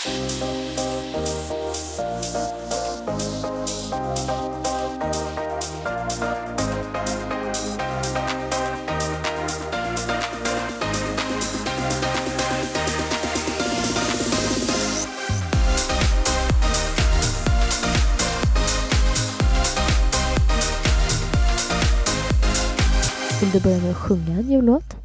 Vill du börja med att sjunga en jullåt?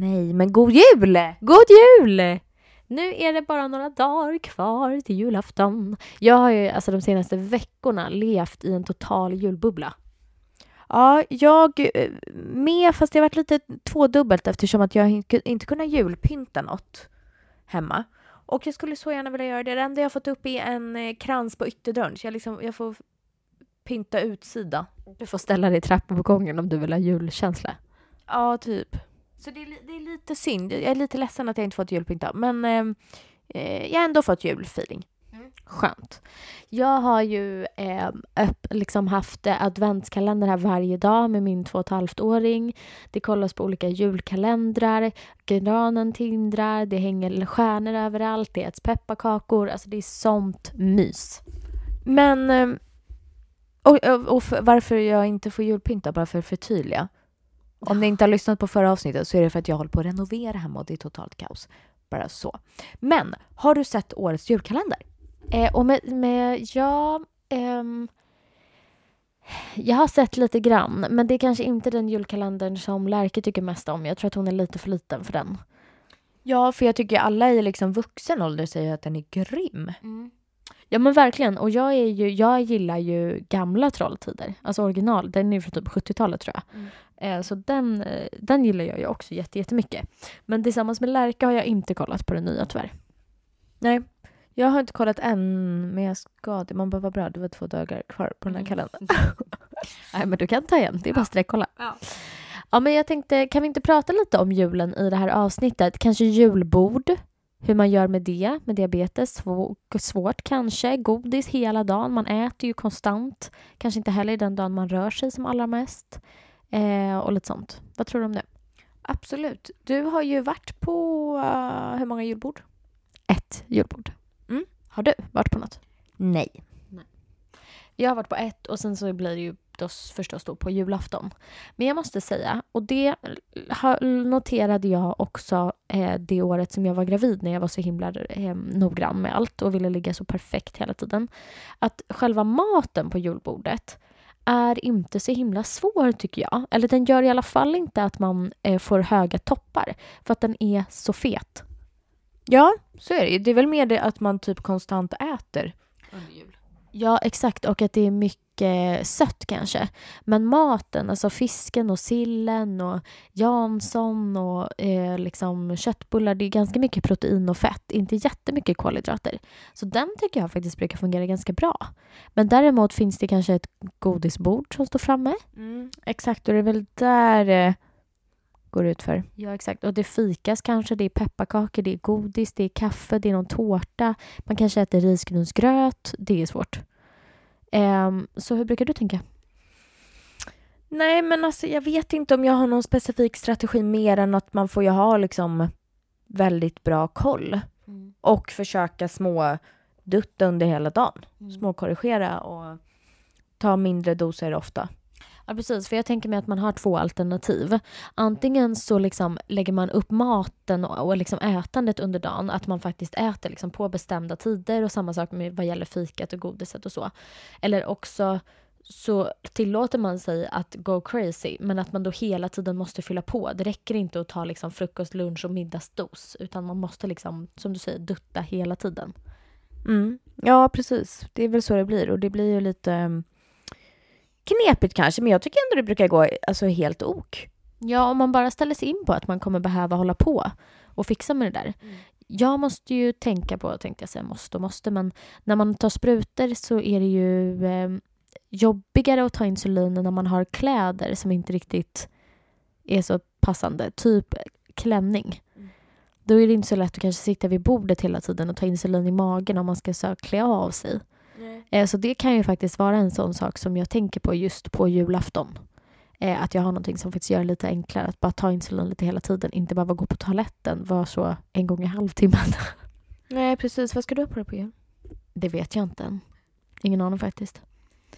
Nej, men god jul! God jul! Nu är det bara några dagar kvar till julafton. Jag har ju alltså de senaste veckorna levt i en total julbubbla. Ja, jag eh, med, fast det har varit lite tvådubbelt eftersom att jag inte kunnat julpynta något hemma. Och jag skulle så gärna vilja göra det. Det enda jag har fått upp är en eh, krans på ytterdörren, så jag, liksom, jag får pynta utsida. Du får ställa dig i trappuppgången om du vill ha julkänsla. Ja, typ. Så det är, det är lite synd. Jag är lite ledsen att jag inte fått julpynta, men eh, eh, jag har ändå fått julfeeling. Skönt. Jag har ju eh, öpp, liksom haft eh, adventskalender här varje dag med min två och ett halvt-åring. Det kollas på olika julkalendrar, granen tindrar, det hänger stjärnor överallt, det äts pepparkakor. Alltså det är sånt mys. Men... eh, Och, och, och för, varför jag inte får julpynta, bara för att förtydliga. Om ni inte har lyssnat på förra avsnittet så är det för att jag håller på att renovera hemma och det är totalt kaos. Bara så. Men, har du sett årets julkalender? Eh, och med, med ja, ehm, jag har sett lite grann, men det är kanske inte den julkalendern som Lärke tycker mest om. Jag tror att hon är lite för liten för den. Ja, för jag tycker alla i liksom vuxen ålder säger att den är grym. Ja men verkligen. Och jag, är ju, jag gillar ju gamla Trolltider. Alltså original. Den är från typ 70-talet tror jag. Mm. Eh, så den, eh, den gillar jag ju också jätte- jättemycket. Men tillsammans med Lärka har jag inte kollat på den nya tyvärr. Nej, jag har inte kollat än, men jag ska det. Man bara, vad bra, det var två dagar kvar på den här Mm. kalendern. Nej men du kan ta igen. Det är bara Ja. sträckkolla. Ja. Ja men jag tänkte, kan vi inte prata lite om julen i det här avsnittet? Kanske julbord? Hur man gör med det, med diabetes. Svå- Svårt kanske. Godis hela dagen. Man äter ju konstant. Kanske inte heller den dagen man rör sig som allra mest. Eh, och lite sånt. Vad tror du om det? Absolut. Du har ju varit på uh, hur många julbord? Ett julbord. Mm. Har du varit på något? Nej. Jag har varit på ett och sen så blir det ju då förstås då på julafton. Men jag måste säga, och det har- noterade jag också eh, det året som jag var gravid när jag var så himla eh, noggrann med allt och ville ligga så perfekt hela tiden. Att själva maten på julbordet är inte så himla svår tycker jag. Eller den gör i alla fall inte att man eh, får höga toppar för att den är så fet. Ja, så är det. Det är väl mer det att man typ konstant äter. under jul. Ja, exakt. Och att det är mycket sött kanske. Men maten, alltså fisken och sillen och Jansson och eh, liksom köttbullar, det är ganska mycket protein och fett. Inte jättemycket kolhydrater. Så den tycker jag faktiskt brukar fungera ganska bra. Men däremot finns det kanske ett godisbord som står framme. Mm, exakt, och det är väl där det går ut för. Ja, exakt. Och det fikas kanske, det är pepparkakor, det är godis, det är kaffe, det är någon tårta. Man kanske äter risgrynsgröt. Det är svårt. Ehm, så hur brukar du tänka? Nej, men alltså jag vet inte om jag har någon specifik strategi mer än att man får ju ha liksom väldigt bra koll och försöka små dutta under hela dagen. Småkorrigera och ta mindre doser ofta. Ja, precis. För jag tänker mig att man har två alternativ. Antingen så liksom lägger man upp maten och, och liksom ätandet under dagen. Att man faktiskt äter liksom på bestämda tider och samma sak med vad gäller fikat och godiset och så. Eller också så tillåter man sig att go crazy men att man då hela tiden måste fylla på. Det räcker inte att ta liksom frukost, lunch och middagsdos utan man måste liksom, som du säger, dutta hela tiden. Mm. Ja, precis. Det är väl så det blir och det blir ju lite um, knepigt kanske, men jag tycker ändå det brukar gå alltså, helt ok. Ja, om man bara ställer sig in på att man kommer behöva hålla på och fixa med det där. Jag måste ju tänka på, tänkte jag säga måste och måste, men när man tar sprutor så är det ju eh, jobbigare att ta insulin när man har kläder som inte riktigt är så passande. Typ klänning. Mm. Då är det inte så lätt att kanske sitta vid bordet hela tiden och ta insulin i magen om man ska så, klä av sig. Eh, så det kan ju faktiskt vara en sån sak som jag tänker på just på julafton. Eh, att jag har någonting som faktiskt gör det lite enklare att bara ta insulin lite hela tiden. Inte bara gå på toaletten, vara så en gång i halvtimmen. Nej, precis. Vad ska du ha på dig på jul? Det vet jag inte än. Ingen aning faktiskt.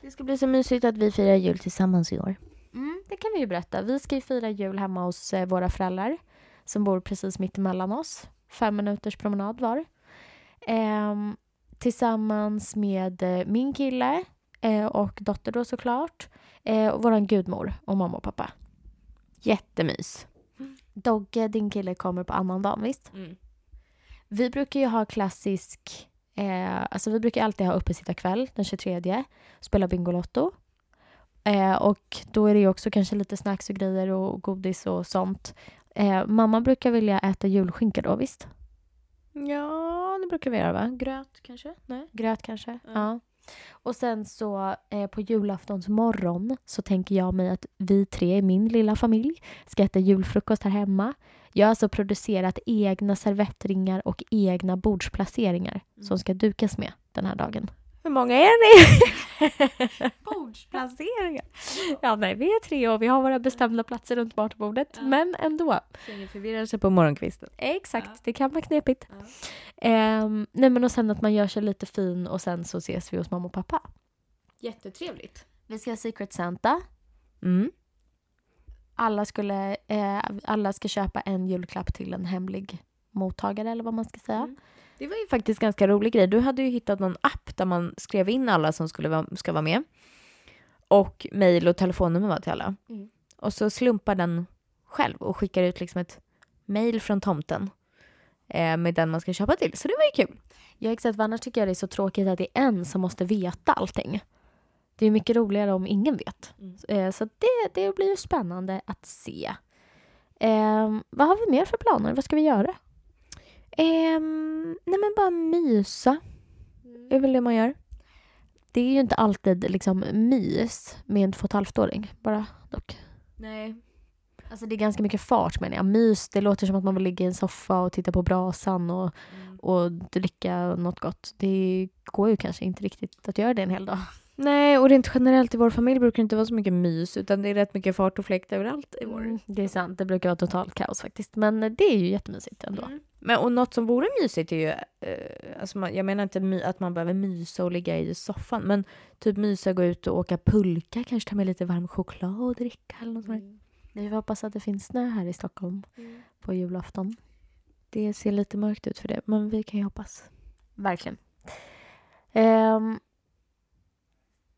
Det ska bli så mysigt att vi firar jul tillsammans i år. Mm, det kan vi ju berätta. Vi ska ju fira jul hemma hos eh, våra föräldrar som bor precis mitt emellan oss. Fem minuters promenad var. Ehm, tillsammans med eh, min kille eh, och dotter då såklart. Eh, och våran gudmor och mamma och pappa. Jättemys. Dogge, din kille, kommer på annandagen, visst? Vi brukar ju ha klassisk... Eh, alltså vi brukar alltid ha uppesittarkväll den 23. Spela Bingolotto. Eh, och då är det ju också kanske lite snacks och grejer och godis och sånt. Eh, mamma brukar vilja äta julskinka då, visst? Ja, det brukar vi göra va? Gröt kanske? Nej. Gröt kanske? Ja. Ja. Och sen så eh, på julaftons morgon så tänker jag mig att vi tre i min lilla familj ska äta julfrukost här hemma. Jag har alltså producerat egna servettringar och egna bordsplaceringar som ska dukas med den här dagen. Hur många är ni? Bordsplaceringar? Ja, nej, vi är tre och vi har våra bestämda platser runt matbordet. Men ändå. Ingen förvirrar sig på morgonkvisten. Exakt, Ja. det kan vara knepigt. Ja. Ehm, nej, men och sen att man gör sig lite fin och sen så ses vi hos mamma och pappa. Jättetrevligt. Vi ska ha Secret Santa. Mm. Alla, skulle, eh, alla ska köpa en julklapp till en hemlig mottagare eller vad man ska säga. Mm. Det var ju faktiskt ganska rolig grej. Du hade ju hittat någon app där man skrev in alla som skulle vara, ska vara med. Och mejl och telefonnummer var till alla. Mm. Och så slumpar den själv och skickar ut liksom ett mejl från tomten eh, med den man ska köpa till. Så det var ju kul. Ja, exakt. För annars tycker jag det är så tråkigt att det är en som måste veta allting. Det är mycket roligare om ingen vet. Mm. Eh, så det, det blir ju spännande att se. Ehm, vad har vi mer för planer? Vad ska vi göra? Ehm, nej men bara mysa. Det är väl det man gör. Det är ju inte alltid liksom mys med en två och ett halvt-åring. Bara dock. Nej. Alltså det är ganska mycket fart menar jag. Mys, det låter som att man vill ligga i en soffa och titta på brasan och, och dricka något gott. Det går ju kanske inte riktigt att göra det en hel dag. Nej, och rent generellt i vår familj brukar det inte vara så mycket mys utan det är rätt mycket fart och fläkt överallt i vår. Mm, det är sant, det brukar vara totalt kaos faktiskt. Men det är ju jättemysigt ändå. Mm. Men och något som vore mysigt är ju, eh, alltså man, jag menar inte my, att man behöver mysa och ligga i soffan, men typ mysa, gå ut och åka pulka, kanske ta med lite varm choklad och dricka eller något sånt. Vi får hoppas att det finns snö här i Stockholm på julafton. Det ser lite mörkt ut för det, men vi kan ju hoppas. Verkligen. Ehm,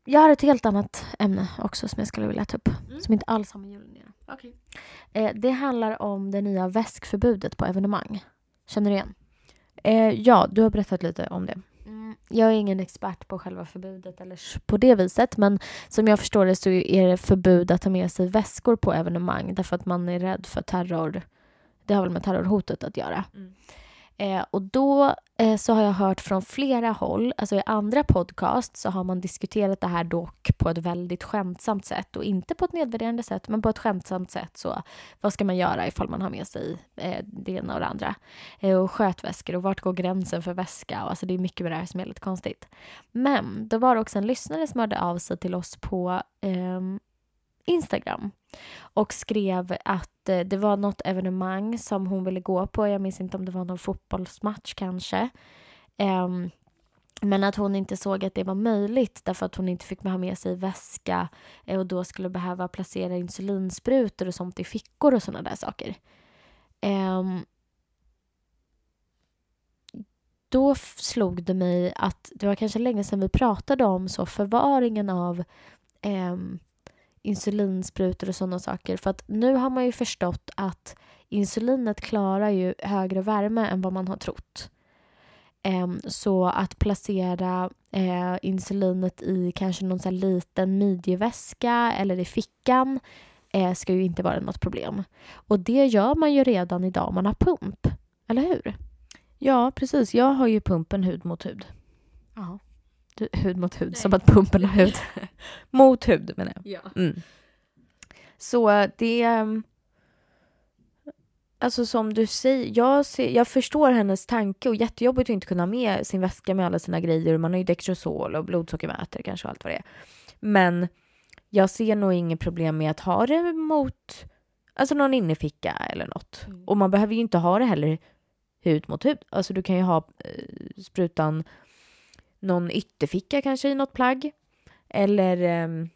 jag har ett helt annat ämne också som jag skulle vilja ta upp. Mm. Som inte alls har med julen att göra. Okej. Eh, det handlar om det nya väskförbudet på evenemang. Känner du igen? Eh, ja, du har berättat lite om det. Mm, jag är ingen expert på själva förbudet eller på det viset men som jag förstår det så är det förbud att ta med sig väskor på evenemang därför att man är rädd för terror. Det har väl med terrorhotet att göra. Mm. Eh, och då eh, så har jag hört från flera håll, alltså i andra podcast så har man diskuterat det här dock på ett väldigt skämtsamt sätt. Och inte på ett nedvärderande sätt men på ett skämtsamt sätt. Så vad ska man göra ifall man har med sig eh, det ena och det andra? Eh, och skötväskor och vart går gränsen för väska? Och alltså det är mycket med det här som är lite konstigt. Men då var det också en lyssnare som hörde av sig till oss på ehm, Instagram och skrev att eh, det var något evenemang som hon ville gå på. Jag minns inte om det var någon fotbollsmatch kanske. Um, men att hon inte såg att det var möjligt därför att hon inte fick ha med sig väska eh, och då skulle behöva placera insulinsprutor och sånt i fickor och sådana där saker. Um, då slog det mig att det var kanske länge sedan vi pratade om så förvaringen av um, insulinsprutor och sådana saker. För att nu har man ju förstått att insulinet klarar ju högre värme än vad man har trott. Ehm, så att placera eh, insulinet i kanske någon så liten midjeväska eller i fickan eh, ska ju inte vara något problem. Och det gör man ju redan idag om man har pump. Eller hur? Ja, precis. Jag har ju pumpen hud mot hud. Ja. Du, hud mot hud, Nej. som att pumpen har hud. Mot hud menar jag. Ja. Mm. Så det... ehm, Alltså som du säger, jag, ser, jag förstår hennes tanke och jättejobbigt att inte kunna ha med sin väska med alla sina grejer. Man har ju Dextrosol och blodsockermätare kanske och allt vad det är. Men jag ser nog inget problem med att ha det mot alltså någon inneficka eller något. Mm. Och man behöver ju inte ha det heller hud mot hud. Alltså du kan ju ha eh, sprutan någon ytterficka kanske i något plagg. Eller eh,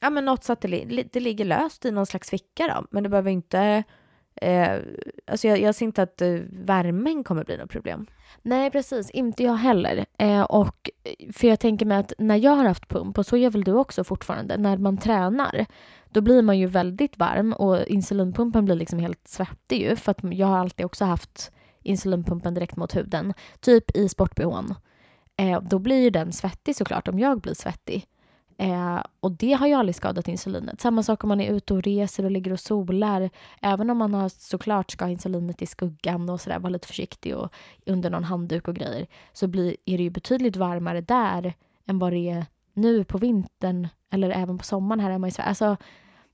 ja, men något så att det, li det ligger löst i någon slags ficka då. Men det behöver inte Eh, alltså jag, jag ser inte att eh, värmen kommer bli något problem. Nej, precis. Inte jag heller. Eh, och, för jag tänker mig att när jag har haft pump, och så gör väl du också fortfarande, när man tränar, då blir man ju väldigt varm och insulinpumpen blir liksom helt svettig ju. För att jag har alltid också haft insulinpumpen direkt mot huden. Typ i sport eh, Då blir ju den svettig såklart, om jag blir svettig. Eh, och det har ju aldrig skadat insulinet. Samma sak om man är ute och reser och ligger och solar. Även om man har såklart ska ha insulinet i skuggan och sådär, vara lite försiktig och under någon handduk och grejer, så blir, är det ju betydligt varmare där än vad det är nu på vintern eller även på sommaren här hemma i Sverige. Alltså,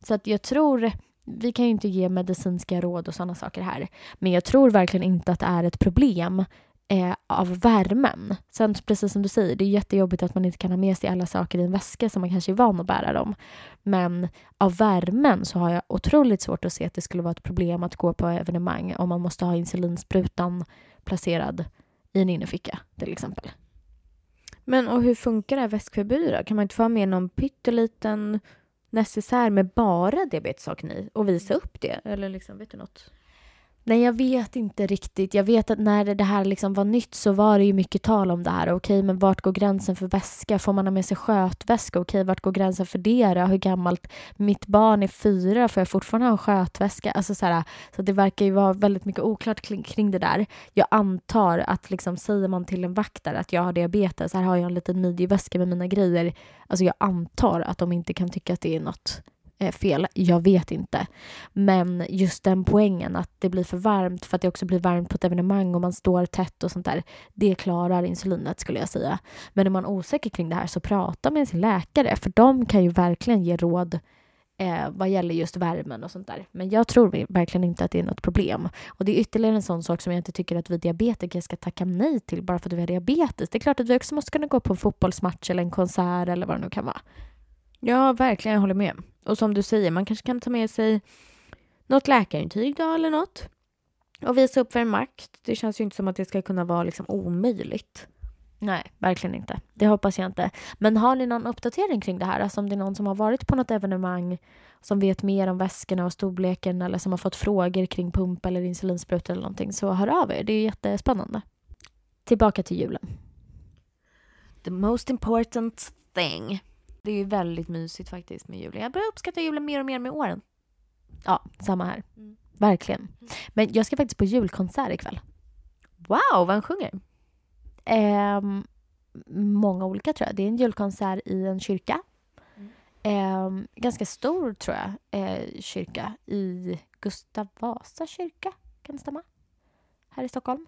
så att jag tror, vi kan ju inte ge medicinska råd och sådana saker här, men jag tror verkligen inte att det är ett problem eh, av värmen. Sen precis som du säger, det är jättejobbigt att man inte kan ha med sig alla saker i en väska som man kanske är van att bära dem. Men av värmen så har jag otroligt svårt att se att det skulle vara ett problem att gå på evenemang om man måste ha insulinsprutan placerad i en innerficka till exempel. Men och hur funkar det här väskförbudet då? Kan man inte få ha med någon pytteliten necessär med bara diabetessaken i och visa upp det? Eller liksom, vet du något? Nej, jag vet inte riktigt. Jag vet att när det här liksom var nytt så var det ju mycket tal om det här. Okej, men vart går gränsen för väska? Får man ha med sig skötväska? Okej, vart går gränsen för det då? Hur gammalt? Mitt barn är fyra, får jag fortfarande ha en skötväska? Alltså så, här, så det verkar ju vara väldigt mycket oklart kring, kring det där. Jag antar att liksom, säger man till en vaktare att jag har diabetes, här har jag en liten midjeväska med mina grejer. Alltså jag antar att de inte kan tycka att det är något fel. Jag vet inte. Men just den poängen att det blir för varmt för att det också blir varmt på ett evenemang och man står tätt och sånt där. Det klarar insulinet skulle jag säga. Men är man osäker kring det här så prata med sin läkare för de kan ju verkligen ge råd eh, vad gäller just värmen och sånt där. Men jag tror verkligen inte att det är något problem. Och det är ytterligare en sån sak som jag inte tycker att vi diabetiker ska tacka nej till bara för att vi har diabetes. Det är klart att vi också måste kunna gå på en fotbollsmatch eller en konsert eller vad det nu kan vara. Ja, verkligen. Jag håller med. Och som du säger, man kanske kan ta med sig något läkarintyg då eller något och visa upp för en makt. Det känns ju inte som att det ska kunna vara liksom omöjligt. Nej, verkligen inte. Det hoppas jag inte. Men har ni någon uppdatering kring det här? Alltså om det är någon som har varit på något evenemang som vet mer om väskorna och storleken eller som har fått frågor kring pump eller insulinsprutor eller någonting så hör av er. Det är jättespännande. Tillbaka till julen. The most important thing. Det är ju väldigt mysigt faktiskt med julen. Jag börjar uppskatta julen mer och mer med åren. Ja, samma här. Mm. Verkligen. Men jag ska faktiskt på julkonsert ikväll. Wow, vem sjunger? Eh, många olika tror jag. Det är en julkonsert i en kyrka. Mm. Eh, ganska stor tror jag, eh, kyrka i Gustav Vasa kyrka. Kan det stämma? Här i Stockholm.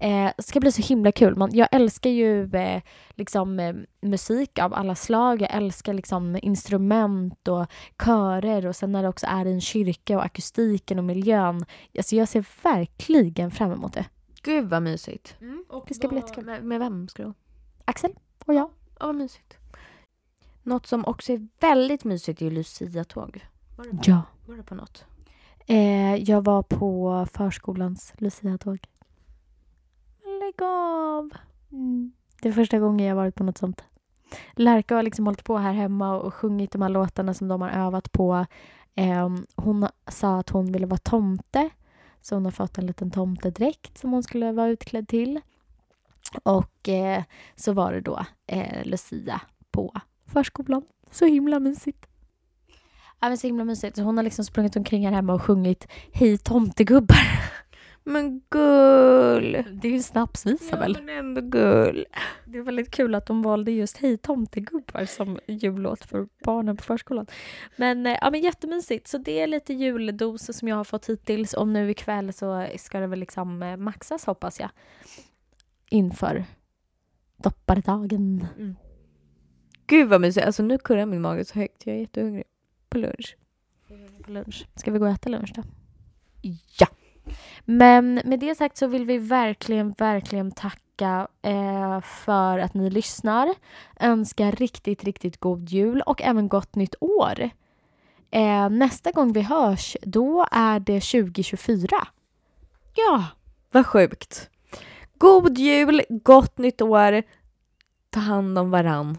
Eh, det ska bli så himla kul. Man, jag älskar ju eh, liksom, eh, musik av alla slag. Jag älskar liksom, instrument och körer och sen när det också är i en kyrka och akustiken och miljön. Alltså, jag ser verkligen fram emot det. Gud vad mysigt. Mm. Och det ska bli jättekul. Med, med vem ska du Axel och jag. Ja, vad mysigt. Något som också är väldigt mysigt är ju Lucia-tåg. Ja. Var du på något? Eh, jag var på förskolans Lucia-tåg lägg av. Mm. Det är första gången jag varit på något sånt. Lärka har liksom hållit på här hemma och sjungit de här låtarna som de har övat på. Eh, hon sa att hon ville vara tomte, så hon har fått en liten tomtedräkt som hon skulle vara utklädd till. Och eh, så var det då eh, Lucia på förskolan. Så himla mysigt. Ja, men så himla mysigt. Så hon har liksom sprungit omkring här hemma och sjungit Hej tomtegubbar. Men gull! Det är ju snapsvisa ja, väl? men ändå gull. Det är väldigt kul att de valde just Hej tomtegubbar som jullåt för barnen på förskolan. Men, eh, ja, men jättemysigt. Så det är lite juldoser som jag har fått hittills och nu ikväll så ska det väl liksom eh, maxas hoppas jag. Inför dopparedagen. Mm. Gud vad mysigt. Alltså nu kurrar min mage så högt. Jag är jättehungrig. På lunch. På lunch. Ska vi gå och äta lunch då? Ja! Men med det sagt så vill vi verkligen, verkligen tacka eh, för att ni lyssnar. Önska riktigt, riktigt god jul och även gott nytt år. Eh, nästa gång vi hörs, då är det 2024. Ja, vad sjukt. God jul, gott nytt år. Ta hand om varann.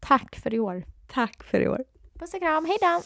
Tack för i år. Tack för i år. Puss och kram, hej då!